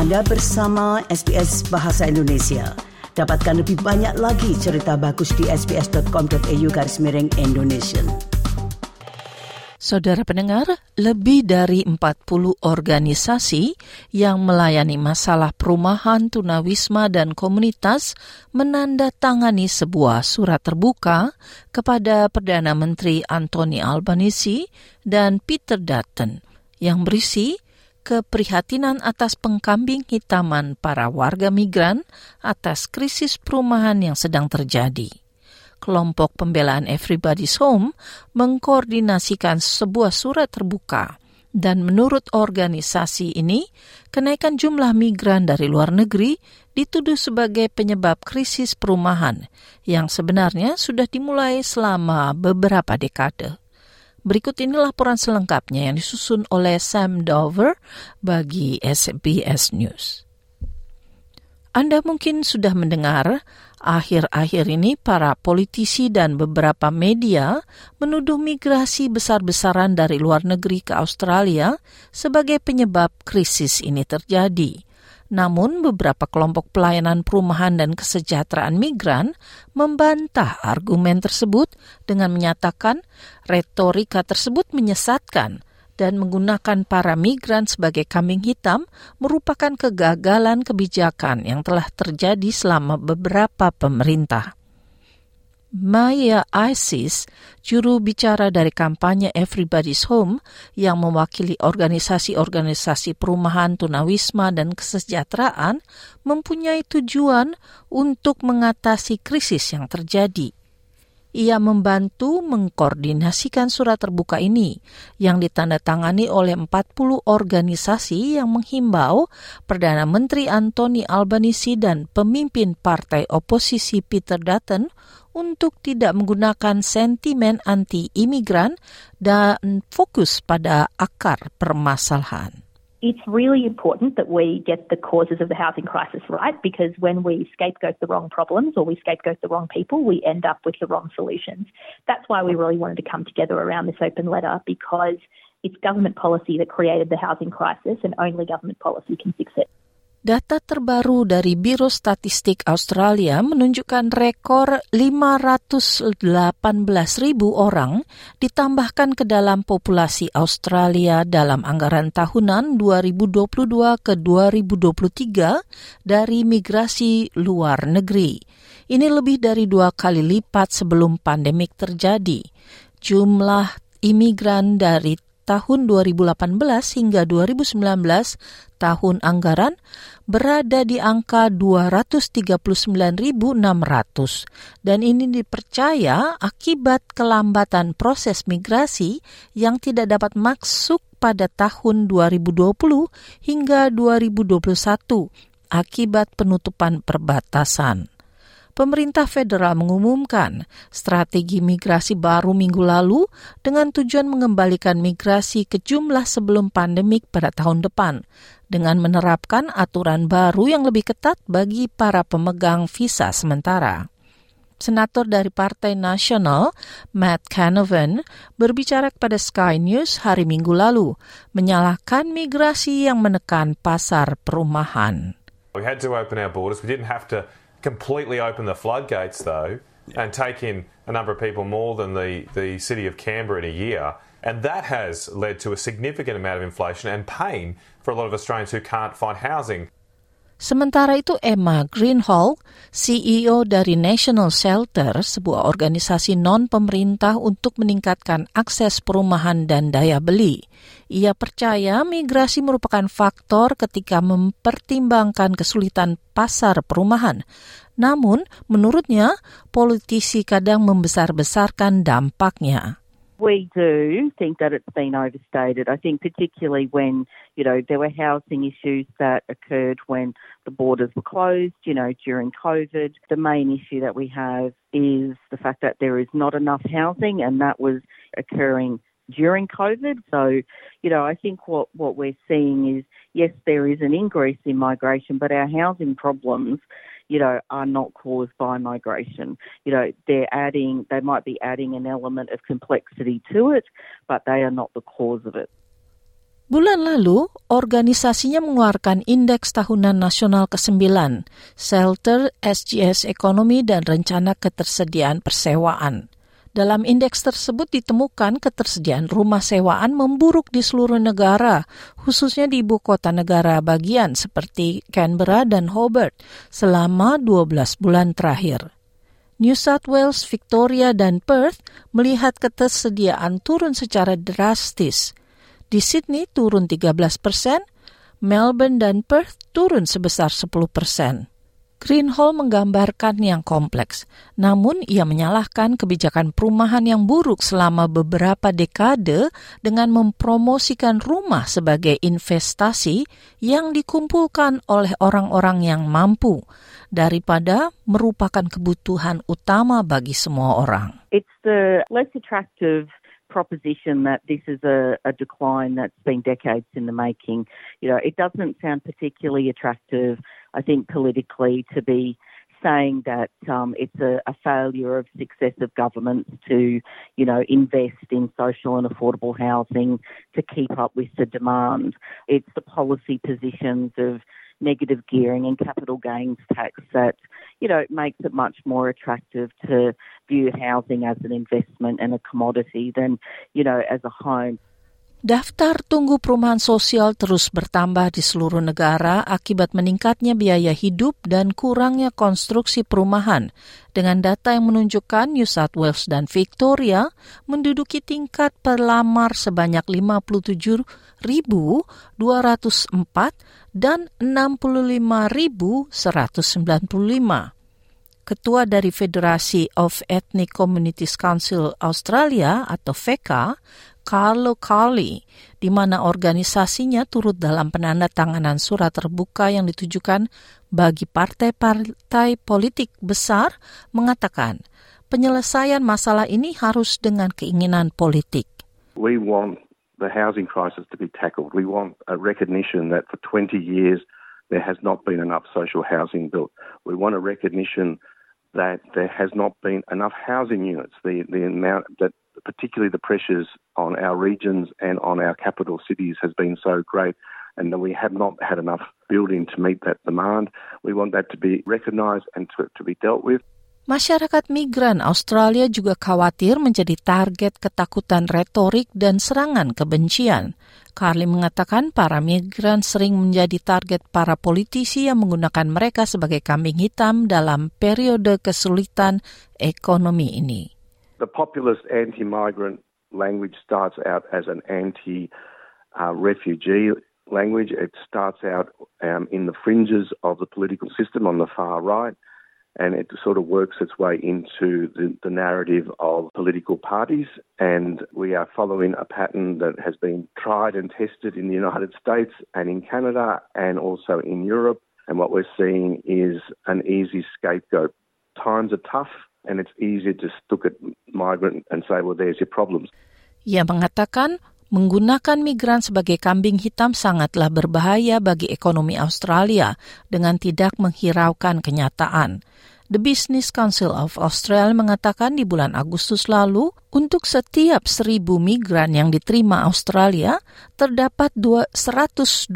Anda bersama SBS Bahasa Indonesia. Dapatkan lebih banyak lagi cerita bagus di sbs.com.au garis miring Indonesia. Saudara pendengar, lebih dari 40 organisasi yang melayani masalah perumahan, tunawisma, dan komunitas menandatangani sebuah surat terbuka kepada Perdana Menteri Anthony Albanese dan Peter Dutton yang berisi keprihatinan atas pengkambing hitaman para warga migran atas krisis perumahan yang sedang terjadi. Kelompok pembelaan Everybody's Home mengkoordinasikan sebuah surat terbuka dan menurut organisasi ini, kenaikan jumlah migran dari luar negeri dituduh sebagai penyebab krisis perumahan yang sebenarnya sudah dimulai selama beberapa dekade. Berikut ini laporan selengkapnya yang disusun oleh Sam Dover bagi SBS News. Anda mungkin sudah mendengar akhir-akhir ini para politisi dan beberapa media menuduh migrasi besar-besaran dari luar negeri ke Australia sebagai penyebab krisis ini terjadi. Namun, beberapa kelompok pelayanan perumahan dan kesejahteraan migran membantah argumen tersebut dengan menyatakan retorika tersebut menyesatkan dan menggunakan para migran sebagai kambing hitam merupakan kegagalan kebijakan yang telah terjadi selama beberapa pemerintah. Maya Isis, juru bicara dari kampanye Everybody's Home yang mewakili organisasi-organisasi perumahan tunawisma dan kesejahteraan, mempunyai tujuan untuk mengatasi krisis yang terjadi. Ia membantu mengkoordinasikan surat terbuka ini yang ditandatangani oleh 40 organisasi yang menghimbau Perdana Menteri Anthony Albanese dan pemimpin partai oposisi Peter Dutton untuk tidak menggunakan sentimen anti-imigran dan fokus pada akar permasalahan. It's really important that we get the causes of the housing crisis right because when we scapegoat the wrong problems or we scapegoat the wrong people, we end up with the wrong solutions. That's why we really wanted to come together around this open letter because it's government policy that created the housing crisis and only government policy can fix it. Data terbaru dari Biro Statistik Australia menunjukkan rekor 518 ribu orang ditambahkan ke dalam populasi Australia dalam anggaran tahunan 2022 ke 2023 dari migrasi luar negeri. Ini lebih dari dua kali lipat sebelum pandemik terjadi. Jumlah imigran dari tahun 2018 hingga 2019 tahun anggaran berada di angka 239.600 dan ini dipercaya akibat kelambatan proses migrasi yang tidak dapat masuk pada tahun 2020 hingga 2021 akibat penutupan perbatasan pemerintah federal mengumumkan strategi migrasi baru minggu lalu dengan tujuan mengembalikan migrasi ke jumlah sebelum pandemik pada tahun depan dengan menerapkan aturan baru yang lebih ketat bagi para pemegang visa sementara. Senator dari Partai Nasional, Matt Canavan, berbicara kepada Sky News hari Minggu lalu, menyalahkan migrasi yang menekan pasar perumahan. We had to open our borders. We didn't have to completely open the floodgates, though, and take in a number of people more than the, the city of Canberra in a year. And that has led to a significant amount of inflation and pain for a lot of Australians who can't find housing. Sementara itu Emma Greenhall, CEO dari National Shelter, sebuah organisasi non-pemerintah untuk meningkatkan akses perumahan dan daya beli. Ia percaya migrasi merupakan faktor ketika mempertimbangkan kesulitan pasar perumahan. Namun, menurutnya, politisi kadang membesar-besarkan dampaknya. We do think that it's been overstated. I think particularly when, you know, there were housing issues that occurred when the borders were closed, you know, during COVID. The main issue that we have is the fact that there is not enough housing and that was occurring during COVID. So, you know, I think what, what we're seeing is, yes, there is an increase in migration, but our housing problems you know, are not caused by migration. You know, they're adding, they might be adding an element of complexity to it, but they are not the cause of it. Bulan lalu, organisasinya mengeluarkan Indeks Tahunan Nasional ke-9, Shelter, SGS Ekonomi, dan Rencana Ketersediaan Persewaan. Dalam indeks tersebut ditemukan ketersediaan rumah sewaan memburuk di seluruh negara, khususnya di ibu kota negara bagian seperti Canberra dan Hobart selama 12 bulan terakhir. New South Wales, Victoria, dan Perth melihat ketersediaan turun secara drastis. Di Sydney turun 13 persen, Melbourne dan Perth turun sebesar 10 persen. Greenhall menggambarkan yang kompleks, namun ia menyalahkan kebijakan perumahan yang buruk selama beberapa dekade dengan mempromosikan rumah sebagai investasi yang dikumpulkan oleh orang-orang yang mampu daripada merupakan kebutuhan utama bagi semua orang. It's the less attractive proposition that this is a, a decline that's been decades in the making. You know, it doesn't sound particularly attractive I think, politically to be saying that um, it's a, a, failure of successive governments to, you know, invest in social and affordable housing to keep up with the demand. It's the policy positions of negative gearing and capital gains tax that, you know, makes it much more attractive to view housing as an investment and a commodity than, you know, as a home. Daftar tunggu perumahan sosial terus bertambah di seluruh negara akibat meningkatnya biaya hidup dan kurangnya konstruksi perumahan. Dengan data yang menunjukkan New South Wales dan Victoria menduduki tingkat perlamar sebanyak 57.204 dan 65.195. Ketua dari Federasi of Ethnic Communities Council Australia atau FECA, Carlo Carly, di mana organisasinya turut dalam penandatanganan surat terbuka yang ditujukan bagi partai-partai politik besar, mengatakan penyelesaian masalah ini harus dengan keinginan politik. We want the housing crisis to be tackled. We want a recognition that for 20 years there has not been enough social housing built. We want a recognition that there has not been enough housing units. The the amount that particularly the pressures on our regions and on our capital cities has been so great and that we have not had enough building to meet that demand. We want that to be recognised and to, to be dealt with. Masyarakat migran Australia juga khawatir menjadi target ketakutan retorik dan serangan kebencian. Carly mengatakan para migran sering menjadi target para politisi yang menggunakan mereka sebagai kambing hitam dalam periode kesulitan ekonomi ini. The populist anti migrant language starts out as an anti refugee language. It starts out um, in the fringes of the political system on the far right. And it sort of works its way into the, the narrative of political parties. And we are following a pattern that has been tried and tested in the United States and in Canada and also in Europe. And what we're seeing is an easy scapegoat. Times are tough and it's easy to look at migrant and say, well, there's your problems. Ia mengatakan menggunakan migran sebagai kambing hitam sangatlah berbahaya bagi ekonomi Australia dengan tidak menghiraukan kenyataan. The Business Council of Australia mengatakan di bulan Agustus lalu, untuk setiap seribu migran yang diterima Australia, terdapat 124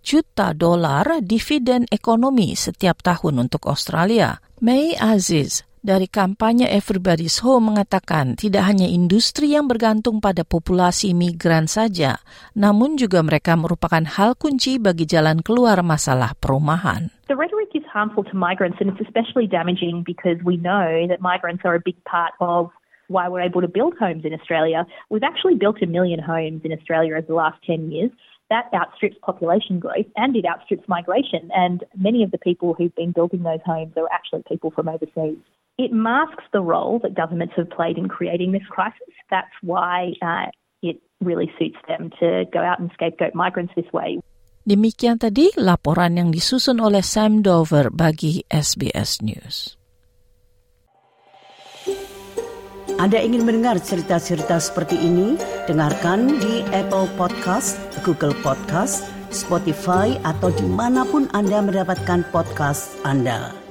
juta dolar dividen ekonomi setiap tahun untuk Australia. May Aziz, dari kampanye Everybody's Home mengatakan tidak hanya industri yang bergantung pada populasi migran saja, namun juga mereka merupakan hal kunci bagi jalan keluar masalah perumahan. The rhetoric is harmful to migrants and it's especially damaging because we know that migrants are a big part of why we're able to build homes in Australia. We've actually built a million homes in Australia over the last 10 years. That outstrips population growth and it outstrips migration. And many of the people who've been building those homes are actually people from overseas. It masks the role that governments have played in creating this crisis. That's why uh, it really suits them to go out and scapegoat migrants this way. Demikian tadi laporan yang disusun oleh Sam Dover bagi SBS News. Anda ingin mendengar cerita-cerita seperti ini? Dengarkan di Apple Podcast, Google Podcast, Spotify, atau di mana pun Anda mendapatkan podcast Anda.